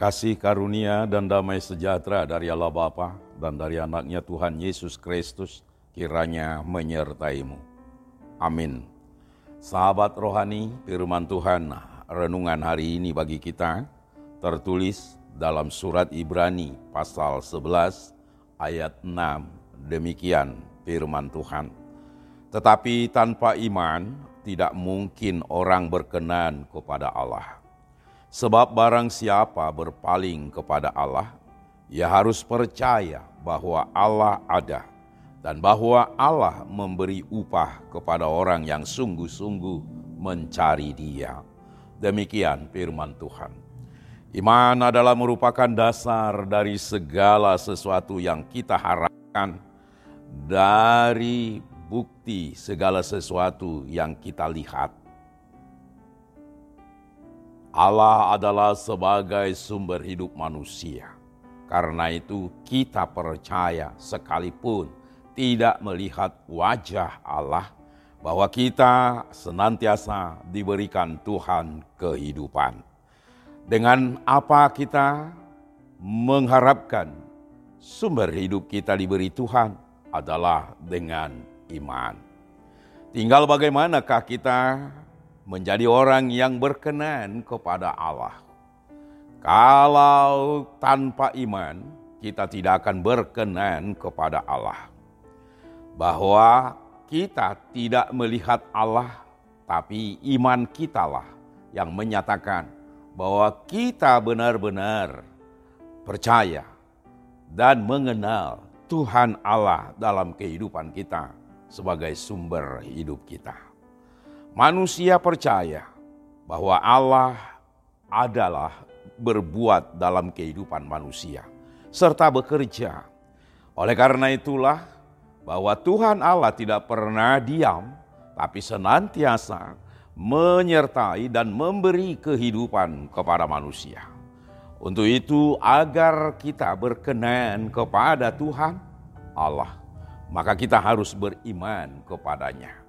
Kasih karunia dan damai sejahtera dari Allah Bapa dan dari anaknya Tuhan Yesus Kristus kiranya menyertaimu. Amin. Sahabat rohani, firman Tuhan renungan hari ini bagi kita tertulis dalam surat Ibrani pasal 11 ayat 6. Demikian firman Tuhan. Tetapi tanpa iman tidak mungkin orang berkenan kepada Allah. Sebab barang siapa berpaling kepada Allah, ia harus percaya bahwa Allah ada dan bahwa Allah memberi upah kepada orang yang sungguh-sungguh mencari Dia. Demikian firman Tuhan. Iman adalah merupakan dasar dari segala sesuatu yang kita harapkan, dari bukti segala sesuatu yang kita lihat Allah adalah sebagai sumber hidup manusia. Karena itu, kita percaya sekalipun tidak melihat wajah Allah, bahwa kita senantiasa diberikan Tuhan kehidupan. Dengan apa kita mengharapkan sumber hidup kita diberi Tuhan adalah dengan iman. Tinggal bagaimanakah kita menjadi orang yang berkenan kepada Allah. Kalau tanpa iman, kita tidak akan berkenan kepada Allah. Bahwa kita tidak melihat Allah, tapi iman kitalah yang menyatakan bahwa kita benar-benar percaya dan mengenal Tuhan Allah dalam kehidupan kita sebagai sumber hidup kita. Manusia percaya bahwa Allah adalah berbuat dalam kehidupan manusia serta bekerja. Oleh karena itulah bahwa Tuhan Allah tidak pernah diam tapi senantiasa menyertai dan memberi kehidupan kepada manusia. Untuk itu agar kita berkenan kepada Tuhan Allah, maka kita harus beriman kepadanya.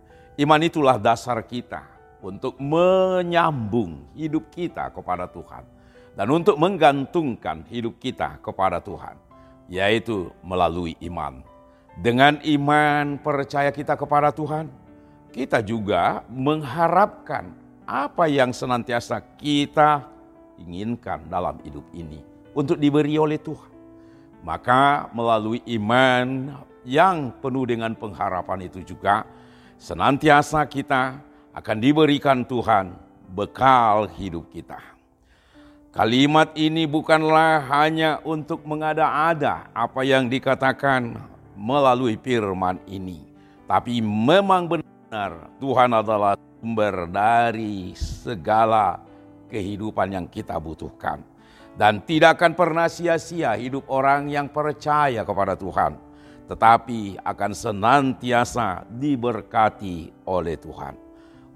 Iman itulah dasar kita untuk menyambung hidup kita kepada Tuhan dan untuk menggantungkan hidup kita kepada Tuhan, yaitu melalui iman. Dengan iman percaya kita kepada Tuhan, kita juga mengharapkan apa yang senantiasa kita inginkan dalam hidup ini untuk diberi oleh Tuhan. Maka melalui iman yang penuh dengan pengharapan itu juga senantiasa kita akan diberikan Tuhan bekal hidup kita. Kalimat ini bukanlah hanya untuk mengada-ada apa yang dikatakan melalui firman ini, tapi memang benar Tuhan adalah sumber dari segala kehidupan yang kita butuhkan. Dan tidak akan pernah sia-sia hidup orang yang percaya kepada Tuhan tetapi akan senantiasa diberkati oleh Tuhan.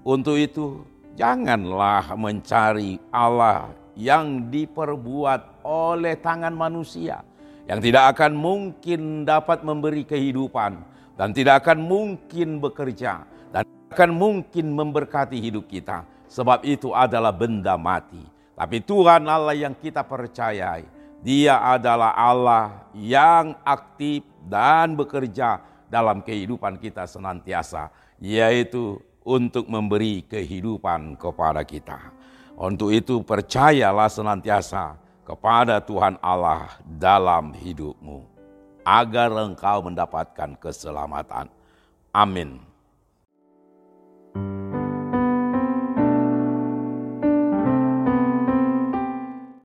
Untuk itu, janganlah mencari Allah yang diperbuat oleh tangan manusia, yang tidak akan mungkin dapat memberi kehidupan, dan tidak akan mungkin bekerja, dan akan mungkin memberkati hidup kita, sebab itu adalah benda mati. Tapi Tuhan Allah yang kita percayai, dia adalah Allah yang aktif dan bekerja dalam kehidupan kita senantiasa, yaitu untuk memberi kehidupan kepada kita. Untuk itu, percayalah senantiasa kepada Tuhan Allah dalam hidupmu, agar engkau mendapatkan keselamatan. Amin.